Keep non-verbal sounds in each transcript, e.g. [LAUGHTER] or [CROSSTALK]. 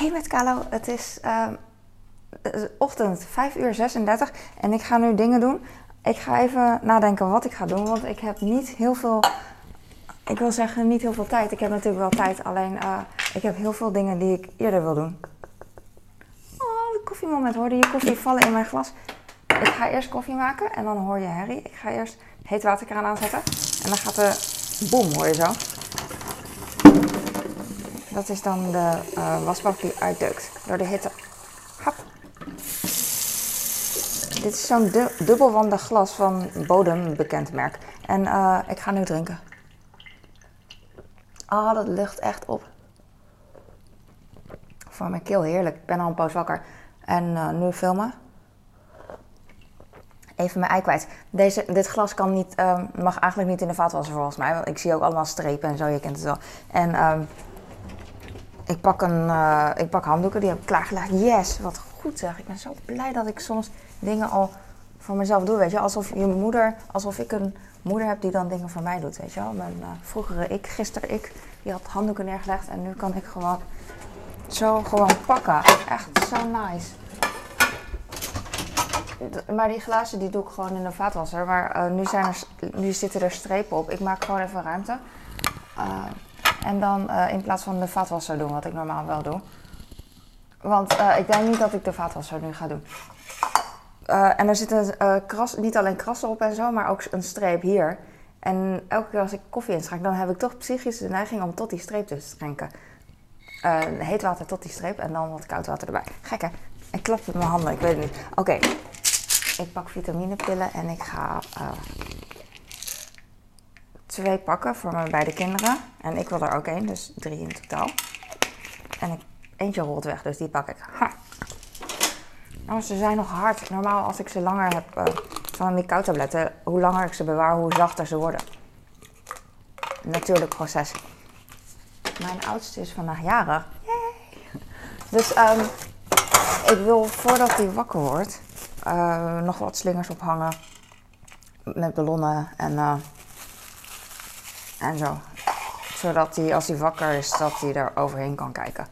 Hey met Kalo, het is ehm, ochtend 5 uur 36 en ik ga nu dingen doen. Ik ga even nadenken wat ik ga doen, want ik heb niet heel veel, ik wil zeggen niet heel veel tijd. Ik heb natuurlijk wel tijd, alleen eh, ik heb heel veel dingen die ik eerder wil doen. Oh, de koffiemoment. Hoorde je koffie vallen in mijn glas? Ik ga eerst koffie maken en dan hoor je herrie. Ik ga eerst heet waterkraan aanzetten en dan gaat de boem, hoor je zo. Dat is dan de uh, wasbak die uitduikt door de hitte. Hap. Dit is zo'n du dubbelwandig glas van Bodem, bekend merk. En uh, ik ga nu drinken. Ah, oh, dat lucht echt op. Voor mijn keel heerlijk. Ik ben al een poos wakker. En uh, nu filmen. Even mijn ei kwijt. Deze, dit glas kan niet, uh, mag eigenlijk niet in de vaatwasser volgens mij. Want ik zie ook allemaal strepen en zo, je kent het wel. En ehm, ik, pak een, uh, ik pak handdoeken, die heb ik klaargelegd. Yes, wat goed zeg. Ik ben zo blij dat ik soms dingen al voor mezelf doe. Weet je, alsof je moeder, alsof ik een moeder heb die dan dingen voor mij doet. Weet je mijn uh, vroegere ik, gisteren ik, die had handdoeken neergelegd. En nu kan ik gewoon zo gewoon pakken. Echt zo nice. Maar die glazen die doe ik gewoon in de vaatwasser. Maar uh, nu, zijn er, nu zitten er strepen op. Ik maak gewoon even ruimte. Uh, en dan uh, in plaats van de vaatwasser doen, wat ik normaal wel doe. Want ik denk niet dat ik de vaatwasser nu ga doen. en er zitten kras, niet alleen krassen op en zo, maar ook een streep hier. En elke keer als ik koffie inschenk, dan heb ik toch psychisch de neiging om tot die streep te schenken. heet water tot die streep en dan wat koud water erbij. Gek hè? Ik klap met mijn handen, ik weet het niet. Oké. Ik pak vitaminepillen en ik ga twee pakken voor mijn beide kinderen. En ik wil er ook één, dus drie in totaal. En ik, eentje rolt weg, dus die pak ik. Ha. Nou, ze zijn nog hard. Normaal als ik ze langer heb uh, van die koudtabletten, hoe langer ik ze bewaar, hoe zachter ze worden. Natuurlijk proces. Mijn oudste is vandaag jarig. Yay. Dus um, ik wil voordat hij wakker wordt, uh, nog wat slingers ophangen. Met ballonnen en, uh, en zo. Zodat hij, als hij wakker is, dat hij er overheen kan kijken.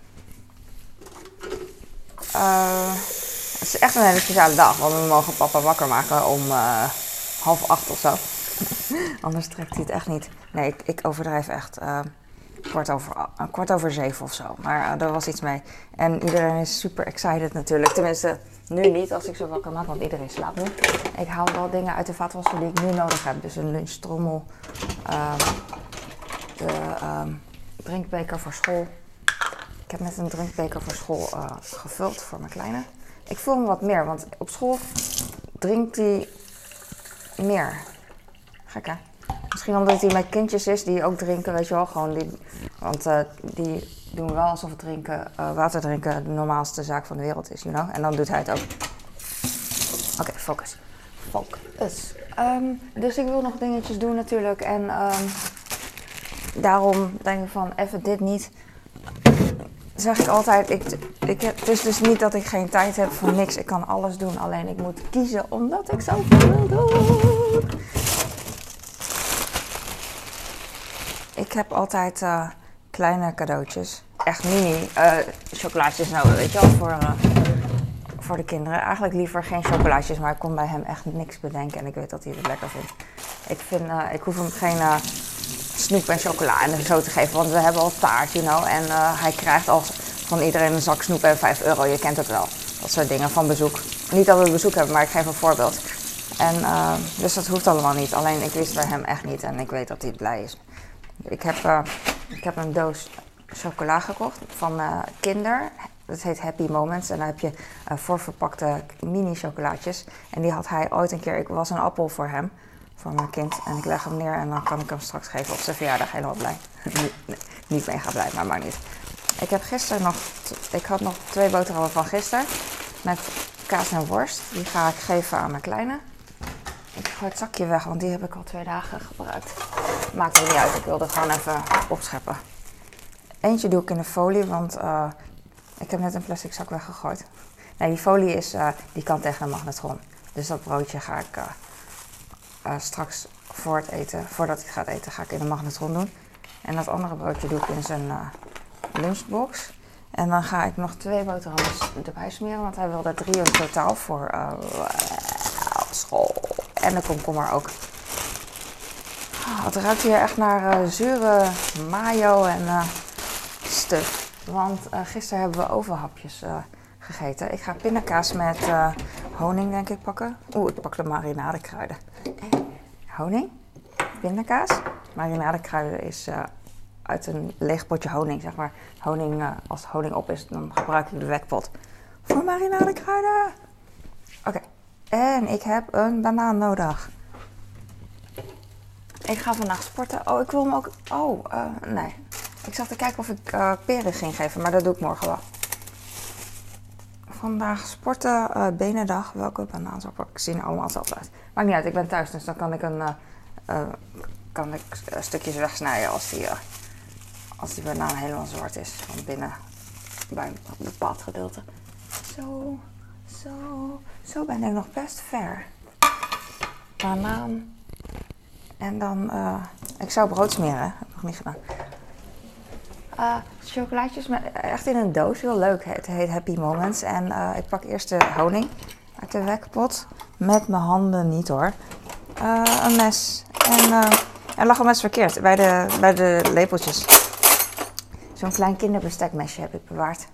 Uh, het is echt een hele speciale dag, want we mogen papa wakker maken om half acht of zo. [LAUGHS] Anders trekt hij het echt niet. Nee, ik, ik overdrijf echt kwart over, uh, kwart over zeven of zo. Maar uh, er was iets mee. En iedereen is super excited natuurlijk. Tenminste, nu niet als ik zo wakker maak, want iedereen slaapt nu. Ik haal wel dingen uit de vaatwasser die ik nu nodig heb. Dus een lunchtrommel, uh, de um, drinkbeker voor school. Ik heb net een drinkbeker voor school uh, gevuld voor mijn kleine. Ik voel hem wat meer, want op school drinkt hij meer. Gek hè? Misschien omdat hij met kindjes is die ook drinken, weet je wel. Gewoon die, want uh, die doen wel alsof het drinken, uh, water drinken de normaalste zaak van de wereld is, you know. En dan doet hij het ook. Oké, focus. Focus. Um, dus ik wil nog dingetjes doen natuurlijk. En um, daarom denk ik van even dit niet. Zeg ik altijd, ik, ik, het is dus niet dat ik geen tijd heb voor niks. Ik kan alles doen, alleen ik moet kiezen omdat ik zoveel wil doen. Ik heb altijd uh, kleine cadeautjes. Echt mini uh, chocolaatjes nodig, weet je wel, voor, uh, voor de kinderen. Eigenlijk liever geen chocolaatjes, maar ik kon bij hem echt niks bedenken. En ik weet dat hij het lekker vindt. Ik, vind, ik hoef hem geen snoep en chocola en zo te geven, want we hebben al taart, you know. En hij krijgt al van iedereen een zak snoep en 5 euro, je kent het wel. Dat soort dingen van bezoek. Niet dat we bezoek hebben, maar ik geef een voorbeeld. En, dus dat hoeft allemaal niet. Alleen ik wist bij hem echt niet en ik weet dat hij blij is. Ik heb, uh, ik heb een doos chocola gekocht van uh, Kinder. Dat heet Happy Moments. En daar heb je uh, voorverpakte mini chocolaatjes. En die had hij ooit een keer. Ik was een appel voor hem, voor mijn kind. En ik leg hem neer en dan kan ik hem straks geven op zijn verjaardag. Helemaal blij. [LAUGHS] niet mega blij, maar maakt niet. Ik heb gisteren nog. Ik had nog twee boterhammen van gisteren. Met kaas en worst. Die ga ik geven aan mijn kleine. Ik gooi het zakje weg, want die heb ik al twee dagen gebruikt. Maakt er niet uit, ik wilde gewoon even opscheppen. Eentje doe ik in de folie, want uh, ik heb net een plastic zak weggegooid. Nee, die folie is, uh, die kan tegen een magnetron. Dus dat broodje ga ik uh, straks voor het eten, voordat hij gaat eten, ga ik in de magnetron doen. En dat andere broodje doe ik in zijn lunchbox. En dan ga ik nog twee boterhammen erbij smeren, want hij wilde drie in totaal voor school. En de komkommer ook. Het ruikt hier echt naar uh, zure mayo en uh, stuf. Want gisteren hebben we overhapjes gegeten. Ik ga pindakaas met honing denk ik pakken. Oeh, ik pak de marinadekruiden. Honing, pindakaas. Marinadekruiden is uit een leeg potje honing, zeg maar. Honing, uh, als honing op is, dan gebruik ik de wekpot voor marinadekruiden. Oké, en ik heb een banaan nodig. Ik ga vandaag sporten. Oh, ik wil hem ook... Oh, uh, nee. Ik zag te kijken of ik uh, peren ging geven, maar dat doe ik morgen wel. Vandaag sporten, uh, benendag. Welke banaan zal ik? Zien allemaal hetzelfde uit. Maakt niet uit, ik ben thuis, dus dan kan ik, een, kan ik stukjes wegsnijden als die als die banaan helemaal zwart is van binnen bij een bepaald gedeelte. Zo, zo, zo ben ik nog best ver. Banaan. En dan, uh, ik zou brood smeren, heb ik nog niet gedaan. Uh, chocolaatjes met, echt in een doos, heel leuk. Het heet Happy Moments. En uh, ik pak eerst de honing uit de wekpot. Met mijn handen niet hoor. een mes. En er lag een mes verkeerd bij de, bij de lepeltjes. Zo'n klein kinderbestekmesje heb ik bewaard.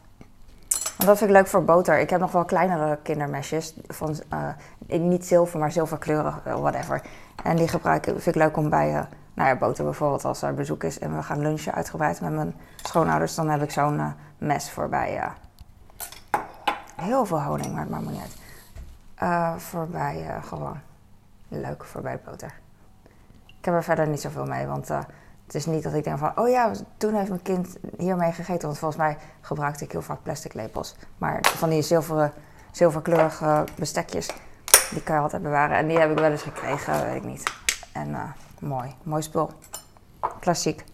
Dat vind ik leuk voor boter. Ik heb nog wel kleinere kindermesjes. Van, uh, niet zilver, maar zilverkleurig, whatever. En die gebruik ik, vind ik leuk om bij uh, nou ja, boter bijvoorbeeld als er bezoek is. En we gaan lunchen uitgebreid met mijn schoonouders. Dan heb ik zo'n mes voorbij. heel veel honing, maar het maakt me niet uit. voorbij gewoon leuk voorbij boter. Ik heb er verder niet zoveel mee, want het is niet dat ik denk van, oh ja, toen heeft mijn kind hiermee gegeten. Want volgens mij gebruikte ik heel vaak plastic lepels. Maar van die zilveren, zilverkleurige bestekjes, die kan je altijd bewaren. En die heb ik wel eens gekregen, weet ik niet. En uh, mooi, mooi spul. Klassiek.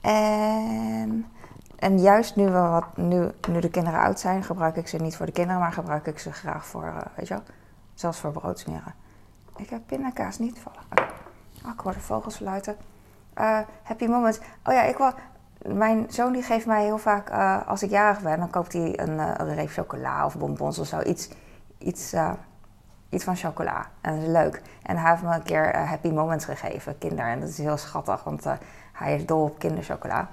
En, en juist nu, we wat, nu, nu de kinderen oud zijn, gebruik ik ze niet voor de kinderen, maar gebruik ik ze graag voor, uh, weet je wel, zelfs voor broodsmeren. Ik heb pindakaas niet vallen. Oh, ik de vogels fluiten. Uh, happy moments. Oh ja, ik wil. Mijn zoon die geeft mij heel vaak, uh, als ik jarig ben, dan koopt hij een, uh, een reep chocola of bonbons of zo. Iets, iets, iets van chocola. En dat is leuk. En hij heeft me een keer happy moments gegeven, kinder. En dat is heel schattig, want hij is dol op kinderchocola.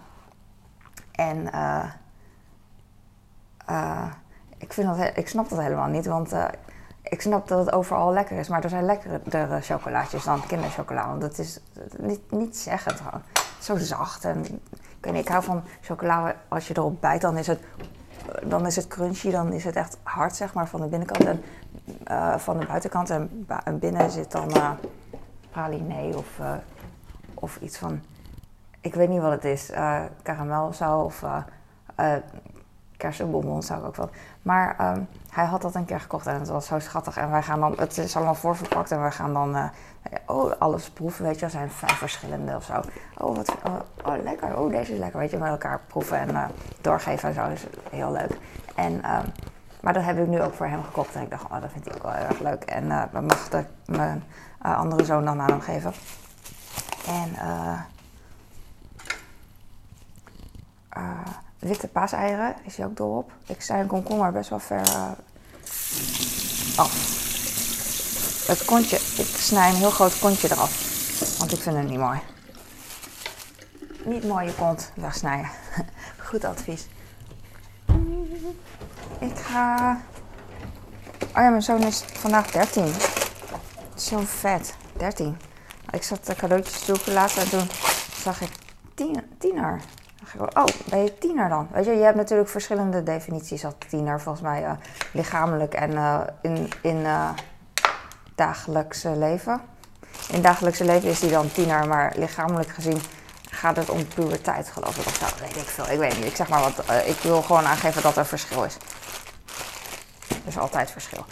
En ik, vind dat, ik snap dat helemaal niet, want ik snap dat het overal lekker is, maar er zijn lekkerdere chocolaatjes dan kinderchocola. Want het is niet, niet zeggen gewoon. Zo zacht. En ik, weet ik hou van chocola. Als je erop bijt, dan is het, dan is het crunchy. Dan is het echt hard, zeg maar, van de binnenkant en uh, van de buitenkant. En, binnen zit dan uh, praline of, uh, of iets van... Ik weet niet wat het is. karamel of. Of kersenbonbons zou ik ook wel. Maar um, hij had dat een keer gekocht en het was zo schattig. En wij gaan dan, het is allemaal voorverpakt en we gaan dan uh, oh, alles proeven. Weet je, er zijn vijf verschillende of zo. Oh, wat, oh, oh, lekker. Oh, deze is lekker. Weet je, met elkaar proeven en uh, doorgeven en zo. is heel leuk. En, um, maar dat heb ik nu ook voor hem gekocht. En ik dacht, oh, dat vindt hij ook wel heel erg leuk. En we mochten mijn andere zoon dan aan hem geven. En eh witte paaseieren is hij ook dol op. Ik zei een komkommer best wel ver uh, af. Het kontje, ik snij een heel groot kontje eraf. Want ik vind het niet mooi. Niet mooi je kont [LAUGHS] wegsnijden. Goed advies. Ik ga... Oh ja, mijn zoon is vandaag 13. Zo vet. 13. Ik zat de cadeautjes zoeken laten en toen zag ik tiener oh, ben je tiener dan? Weet je, je hebt natuurlijk verschillende definities als tiener, volgens mij uh, lichamelijk en uh, in, in uh, dagelijkse leven. In dagelijkse leven is die dan tiener, maar lichamelijk gezien gaat het om puberteit, geloof ik. Of zo, weet ik veel. Ik weet niet. Ik zeg maar wat. ik wil gewoon aangeven dat er verschil is. Er is altijd verschil.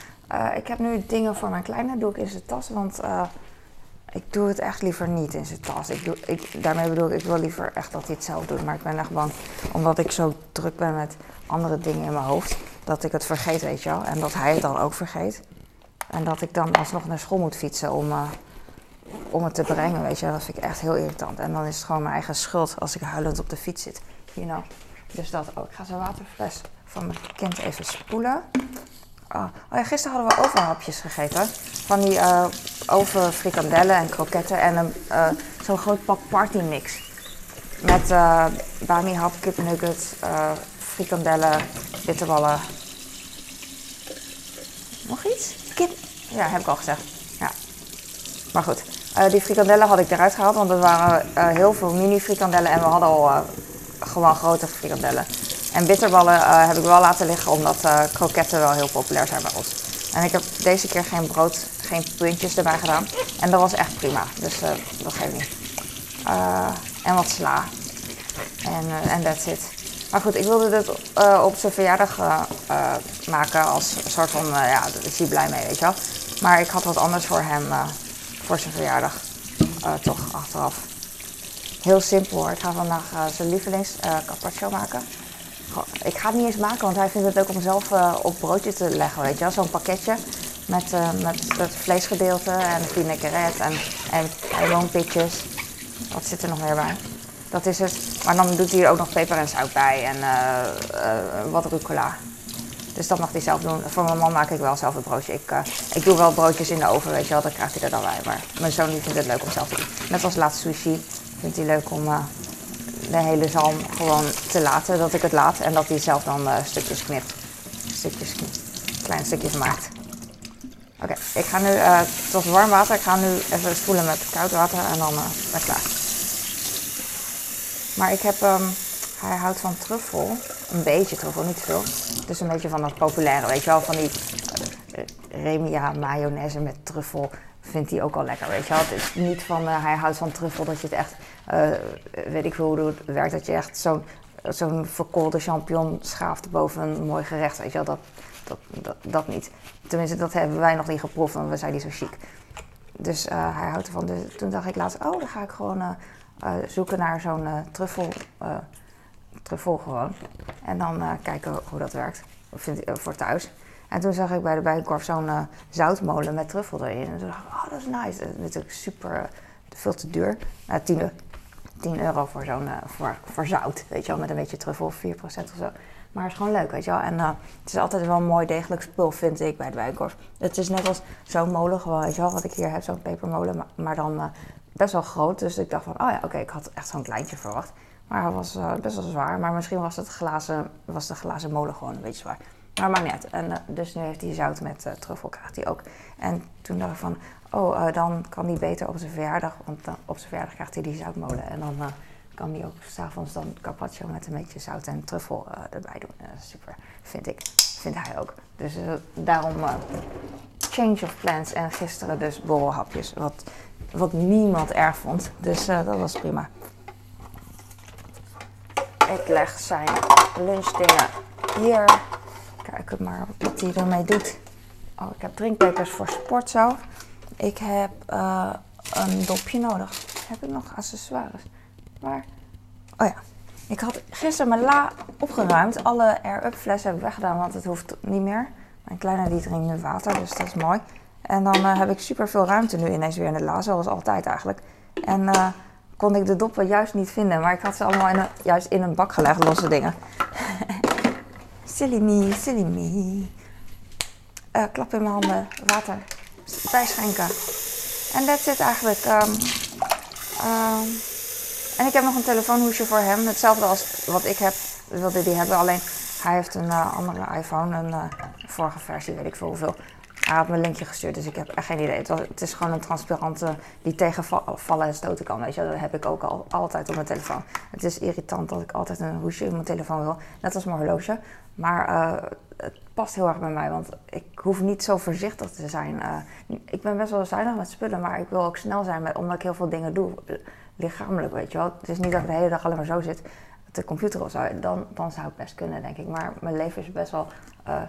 ik heb nu dingen voor mijn kleine, doe ik in zijn tas, want ik doe het echt liever niet in zijn tas. Ik doe, ik, daarmee bedoel ik, ik wil liever echt dat hij het zelf doet. Maar ik ben echt bang, omdat ik zo druk ben met andere dingen in mijn hoofd, dat ik het vergeet, weet je wel. En dat hij het dan ook vergeet. En dat ik dan alsnog naar school moet fietsen om, uh, om het te brengen, weet je. Dat vind ik echt heel irritant. En dan is het gewoon mijn eigen schuld als ik huilend op de fiets zit, you know. Dus dat ook. Ik ga zijn waterfles van mijn kind even spoelen. Oh, oh gisteren hadden we overhapjes gegeten. Van die uh, overfrikandellen en kroketten en een, uh, zo'n groot pak partymix. Met uh, bami hap, kipnuggets, uh, frikandellen, bitterballen. Nog iets? Kip? Ja, heb ik al gezegd. Ja. Maar goed, die frikandellen had ik eruit gehaald, want er waren heel veel mini frikandellen en we hadden al gewoon grote frikandellen. En bitterballen uh, heb ik wel laten liggen omdat uh, kroketten wel heel populair zijn bij ons. En ik heb deze keer geen brood, geen puntjes erbij gedaan. En dat was echt prima, dus uh, dat geeft niet. en wat sla. En en that's it. Maar goed, ik wilde dit op zijn verjaardag maken als soort van, ja, daar is hij blij mee, weet je wel. Maar ik had wat anders voor hem, voor zijn verjaardag. toch, achteraf. Heel simpel hoor. Ik ga vandaag zijn lievelings carpaccio maken ik ga het niet eens maken, want hij vindt het leuk om zelf uh, op broodje te leggen, weet je. Zo'n pakketje met, uh, met het vleesgedeelte en vinaigrette en, en. Wat zit er nog meer bij? Dat is het. Maar dan doet hij er ook nog peper en zout bij en uh, wat rucola. Dus dat mag hij zelf doen. Voor mijn man maak ik wel zelf een broodje. Ik, ik doe wel broodjes in de oven, weet je wel. Dan krijgt hij er dan bij. Maar mijn zoon vindt het leuk om zelf te doen. Net als laatst sushi. Vindt hij leuk om de hele zalm gewoon te laten. Dat ik het laat en dat hij zelf dan uh, stukjes knipt. Stukjes knipt. Kleine stukjes maakt. Oké, ik ga nu, uh, het was warm water. Ik ga nu even spoelen met koud water en dan uh, ben ik klaar. Maar ik heb, um, hij houdt van truffel. Een beetje truffel, niet veel. Dus een beetje van dat populaire, weet je wel. Van die Remia mayonaise met truffel vindt hij ook al lekker, weet je wel. Het is niet van, hij houdt van truffel dat je het echt uh, weet ik veel hoe het werkt, dat je echt zo'n verkoolde champignon schaaft boven een mooi gerecht. Weet je wel, dat, dat, dat, niet. Tenminste, dat hebben wij nog niet geproefd, want we zijn niet zo chic. Dus uh, hij houdt ervan. Dus toen dacht ik laatst, oh, dan ga ik gewoon zoeken naar zo'n truffel, truffel gewoon. En dan kijken hoe dat werkt voor thuis. En toen zag ik bij de Bijenkorf zo'n zoutmolen met truffel erin. En toen dacht ik, oh, dat is nice. Dat is natuurlijk super, veel te duur. Uh, 10, 10 euro voor zo'n uh, voor, voor zout, weet je wel, met een beetje truffel, 4% of zo. Maar het is gewoon leuk, weet je wel. En het is altijd wel een mooi degelijk spul, vind ik, bij de Bijenkorf. Het is net als zo'n molen gewoon, weet je wel, wat ik hier heb, zo'n pepermolen, maar, dan best wel groot. Dus ik dacht van, oh ja, oké, ik had echt zo'n kleintje verwacht. Maar hij was best wel zwaar. Maar misschien was, het glazen, was de glazen molen gewoon een beetje zwaar. Maar maakt niet. En, dus nu heeft hij zout met truffel, krijgt hij ook. En toen dacht ik van, oh, uh, dan kan hij beter op zijn verjaardag, want op zijn verjaardag krijgt hij die zoutmolen. En dan kan hij ook s'avonds dan carpaccio met een beetje zout en truffel erbij doen. super, vind ik. Vindt hij ook. Dus daarom change of plans en gisteren dus borrelhapjes, wat, wat niemand erg vond. Dus dat was prima. Ik leg zijn lunchdingen hier. Kijk maar wat hij ermee doet. Oh, ik heb drinkbekers voor sportzo. Ik heb uh, een dopje nodig. Heb ik nog accessoires? Waar? Oh ja. Ik had gisteren mijn la opgeruimd. Alle air-up flessen heb ik weggedaan, want het hoeft niet meer. Mijn kleine die drinkt nu water, dus dat is mooi. En dan uh, heb ik super veel ruimte nu ineens weer in de la, zoals altijd eigenlijk. En uh, kon ik de doppen juist niet vinden, maar ik had ze allemaal juist in een bak gelegd, losse dingen. [LAUGHS] silly me, silly me. Uh, klap in mijn handen, water bijschenken. En dat zit eigenlijk. Um, um, en ik heb nog een telefoonhoesje voor hem. Hetzelfde als wat ik heb, wilde die hebben. Alleen hij heeft een uh, andere iPhone, een uh, vorige versie, weet ik veel hoeveel. Hij had me een linkje gestuurd, dus ik heb echt geen idee. Het, is gewoon een transparante die tegen vallen en stoten kan. Weet je, dat heb ik ook al, altijd op mijn telefoon. Het is irritant dat ik altijd een hoesje in mijn telefoon wil. Net als mijn horloge. Maar uh, het past heel erg bij mij, want ik hoef niet zo voorzichtig te zijn. Uh, ik ben best wel zuinig met spullen, maar ik wil ook snel zijn met, omdat ik heel veel dingen doe. Lichamelijk, weet je wel. Het is niet dat ik de hele dag alleen maar zo zit de computer of zo. Dan, dan zou het best kunnen, denk ik. Maar mijn leven is best wel. Uh,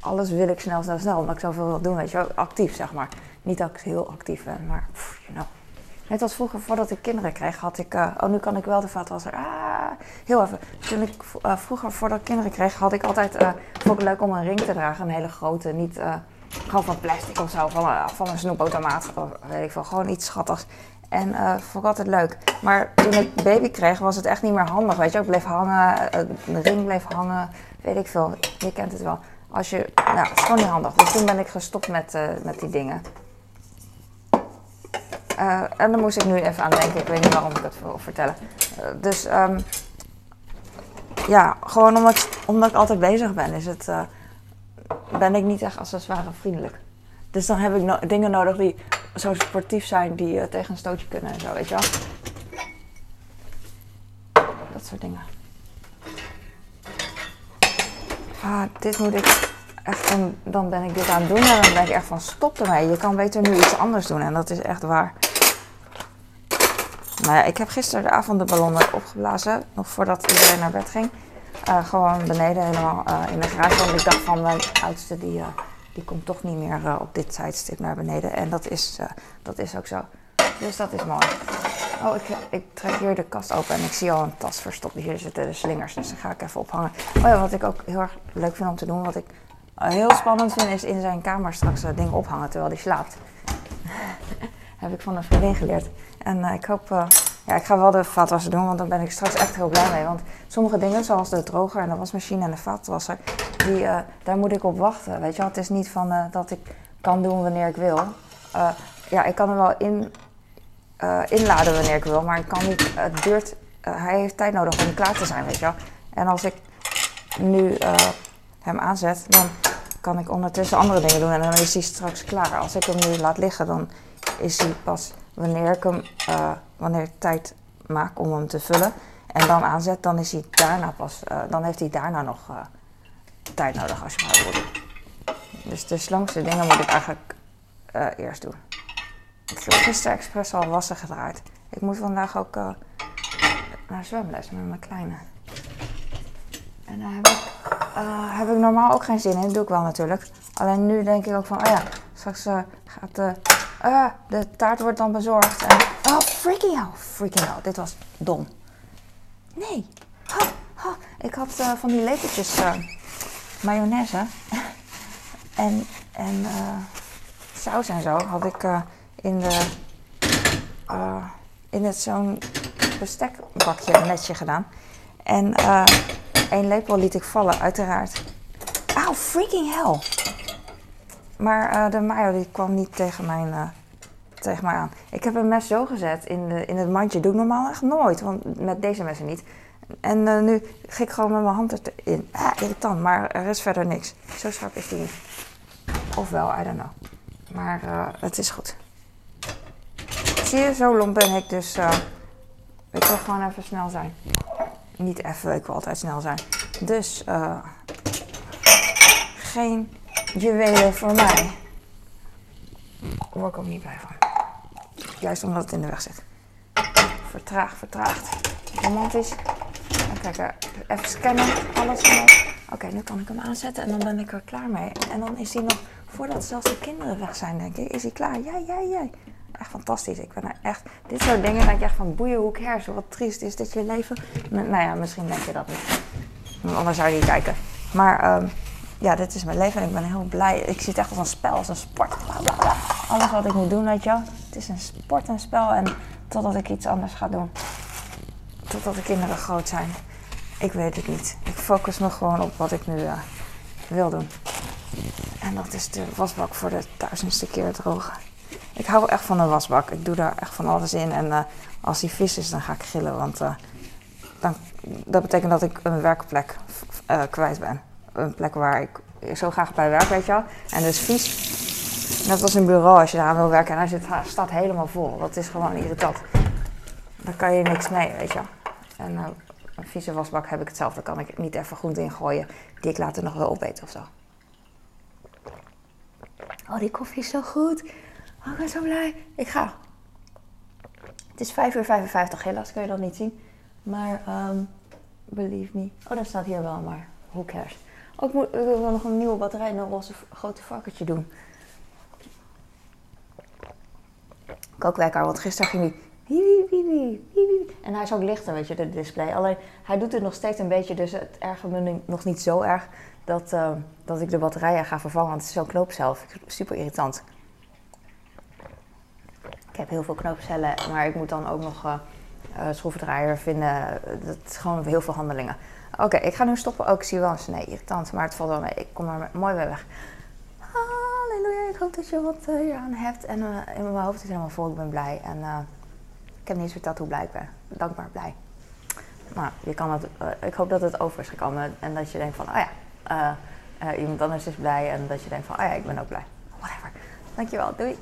alles wil ik snel, snel, snel, omdat ik zoveel wil doen, weet je. Actief, zeg maar. Niet dat ik heel actief ben, maar pff, you know. Net als vroeger, voordat ik kinderen kreeg, had ik... Uh, oh, nu kan ik wel de vaatwasser. Ah, heel even. Toen ik uh, vroeger, voordat ik kinderen kreeg, had ik altijd... Uh, vond ik leuk om een ring te dragen. Een hele grote, niet gewoon van plastic of zo. Van, van een snoepautomaat. Of weet ik veel. Gewoon iets schattigs. En uh, vond ik altijd leuk. Maar toen ik baby kreeg, was het echt niet meer handig. Weet je, ik bleef hangen, de ring bleef hangen, weet ik veel. Je kent het wel. Als je, nou, het is gewoon niet handig. Dus toen ben ik gestopt met, uh, met die dingen. En daar moest ik nu even aan denken. Ik weet niet waarom ik het wil vertellen. dus um, ja, gewoon omdat, omdat ik altijd bezig ben, is het, ben ik niet echt accessoire vriendelijk. Dus dan heb ik dingen nodig die zo sportief zijn, die uh, tegen een stootje kunnen en zo, weet je wel. Dat soort dingen. Ah, dit moet ik echt, en dan ben ik dit aan het doen en dan ben ik echt van stop ermee. Je kan beter nu iets anders doen en dat is echt waar. Nou ja, ik heb gisteren de avond de ballonnen opgeblazen, nog voordat iedereen naar bed ging. Uh, gewoon beneden helemaal uh, in de garage, want ik dacht van mijn oudste die... die komt toch niet meer uh, op dit tijdstip naar beneden. En dat is, uh, dat is ook zo. Dus dat is mooi. Oh, ik, ik trek hier de kast open en ik zie al een tas verstopt. Hier zitten de slingers, dus die ga ik even ophangen. Oh ja, wat ik ook heel erg leuk vind om te doen, wat ik heel spannend vind, is in zijn kamer straks dingen ophangen terwijl hij slaapt. [LAUGHS] Heb ik van een vriendin geleerd. En ik hoop ja, ik ga wel de vaatwasser doen, want dan ben ik straks echt heel blij mee. Want sommige dingen, zoals de droger en de wasmachine en de vaatwasser, die, uh, daar moet ik op wachten. Weet je wel, het is niet van uh, dat ik kan doen wanneer ik wil. Uh, ja, ik kan er wel in, inladen wanneer ik wil, maar ik kan niet, het duurt, hij heeft tijd nodig om klaar te zijn, weet je wel. En als ik nu hem aanzet, dan kan ik ondertussen andere dingen doen en dan is hij straks klaar. Als ik hem nu laat liggen, dan is hij pas wanneer ik hem wanneer ik tijd maak om hem te vullen en dan aanzet, dan is hij daarna pas, uh, dan heeft hij daarna nog uh, tijd nodig als je maar wil. Dus de slangste dingen moet ik eigenlijk eerst doen. Ik heb gisteren expres al wassen gedraaid. Ik moet vandaag ook naar zwemles met mijn kleine. En daar heb ik, heb ik normaal ook geen zin in. Dat doe ik wel natuurlijk. Alleen nu denk ik ook van, oh ja, straks gaat de uh, de taart wordt dan bezorgd. En, oh, freaking hell. Freaking hell. Dit was dom. Nee. Ik had uh, van die lepeltjes uh, mayonaise. [LAUGHS] en en saus en zo had ik in de... in het zo'n bestekbakje netje gedaan. En één lepel liet ik vallen, uiteraard. Oh, freaking hell. Maar uh, de mayo die kwam niet tegen, mijn, uh, tegen mij aan. Ik heb een mes zo gezet in, de, in het mandje. Doe ik normaal echt nooit, want met deze messen niet. En uh, nu ga ik gewoon met mijn hand erin. Ah, irritant, maar er is verder niks. Zo scherp is die niet. Ofwel, I don't know. Maar het is goed. Zie je, zo lomp ben ik, dus ik wil gewoon even snel zijn. Niet even, ik wil altijd snel zijn. Dus geen juwelen voor mij. Word ik ook niet blij van. Juist omdat het in de weg zit. Vertraagd, vertraagd. Romantisch. Even scannen. Alles Oké, nu kan ik hem aanzetten en dan ben ik er klaar mee. En dan is hij nog, voordat zelfs de kinderen weg zijn, denk ik, is hij klaar. Jij, jij, jij. Echt fantastisch. Ik ben er echt. Dit soort dingen denk je echt van boeien, hoe wat triest is dit je leven. Nou ja, misschien denk je dat niet. Anders zou je niet kijken. Maar um, ja, dit is mijn leven en ik ben heel blij. Ik zie het echt als een spel, als een sport. Alles wat ik moet doen, weet je wel. Het is een sport, een spel en totdat ik iets anders ga doen. Totdat de kinderen groot zijn. Ik weet het niet. Ik focus me gewoon op wat ik nu uh, wil doen. En dat is de wasbak voor de duizendste keer drogen. Ik hou echt van een wasbak. Ik doe daar echt van alles in. En uh, als die vis is, dan ga ik gillen. Want uh, dan, dat betekent dat ik een werkplek kwijt ben een plek waar ik zo graag bij werk, weet je wel. En dus vies. Net als een bureau als je daar aan wil werken en als het staat helemaal vol. Dat is gewoon irritant. Daar kan je niks mee, weet je wel. En uh, een vieze wasbak heb ik hetzelfde. Daar kan ik niet even groente in gooien die ik later nog wil opeten of zo. Oh, die koffie is zo goed. Oh, ik ben zo blij. Ik ga. Het is 5 uur 55, helaas kun je dat niet zien. Maar, um, believe me. Oh, dat staat hier wel, maar who cares. Ook moet, ik wil nog een nieuwe batterij en een roze grote varkentje doen. Kookwekker, want gisteren ging hij... En hij is ook lichter, weet je, de display. Alleen, hij doet het nog steeds een beetje, dus het ergert me nog niet zo erg... dat, uh, dat ik de batterijen ga vervangen, want het is zo'n knoop zelf. Super irritant. heb heel veel knoopcellen, maar ik moet dan ook nog uh, schroevendraaier vinden. Dat is gewoon heel veel handelingen. Oké, ik ga nu stoppen. Ook oh, zie wel eens nee, irritant, maar het valt wel mee. Ik kom er mooi bij weg. Halleluja, ik hoop dat je wat uh, hier aan hebt. En in mijn hoofd is helemaal vol, ik ben blij. En ik heb niet eens verteld hoe blij ik ben. Dankbaar blij. Maar je kan het, ik hoop dat het over is gekomen en dat je denkt van, oh ja, iemand anders is blij en dat je denkt van, oh ja, ik ben ook blij. Whatever. Dankjewel, doei.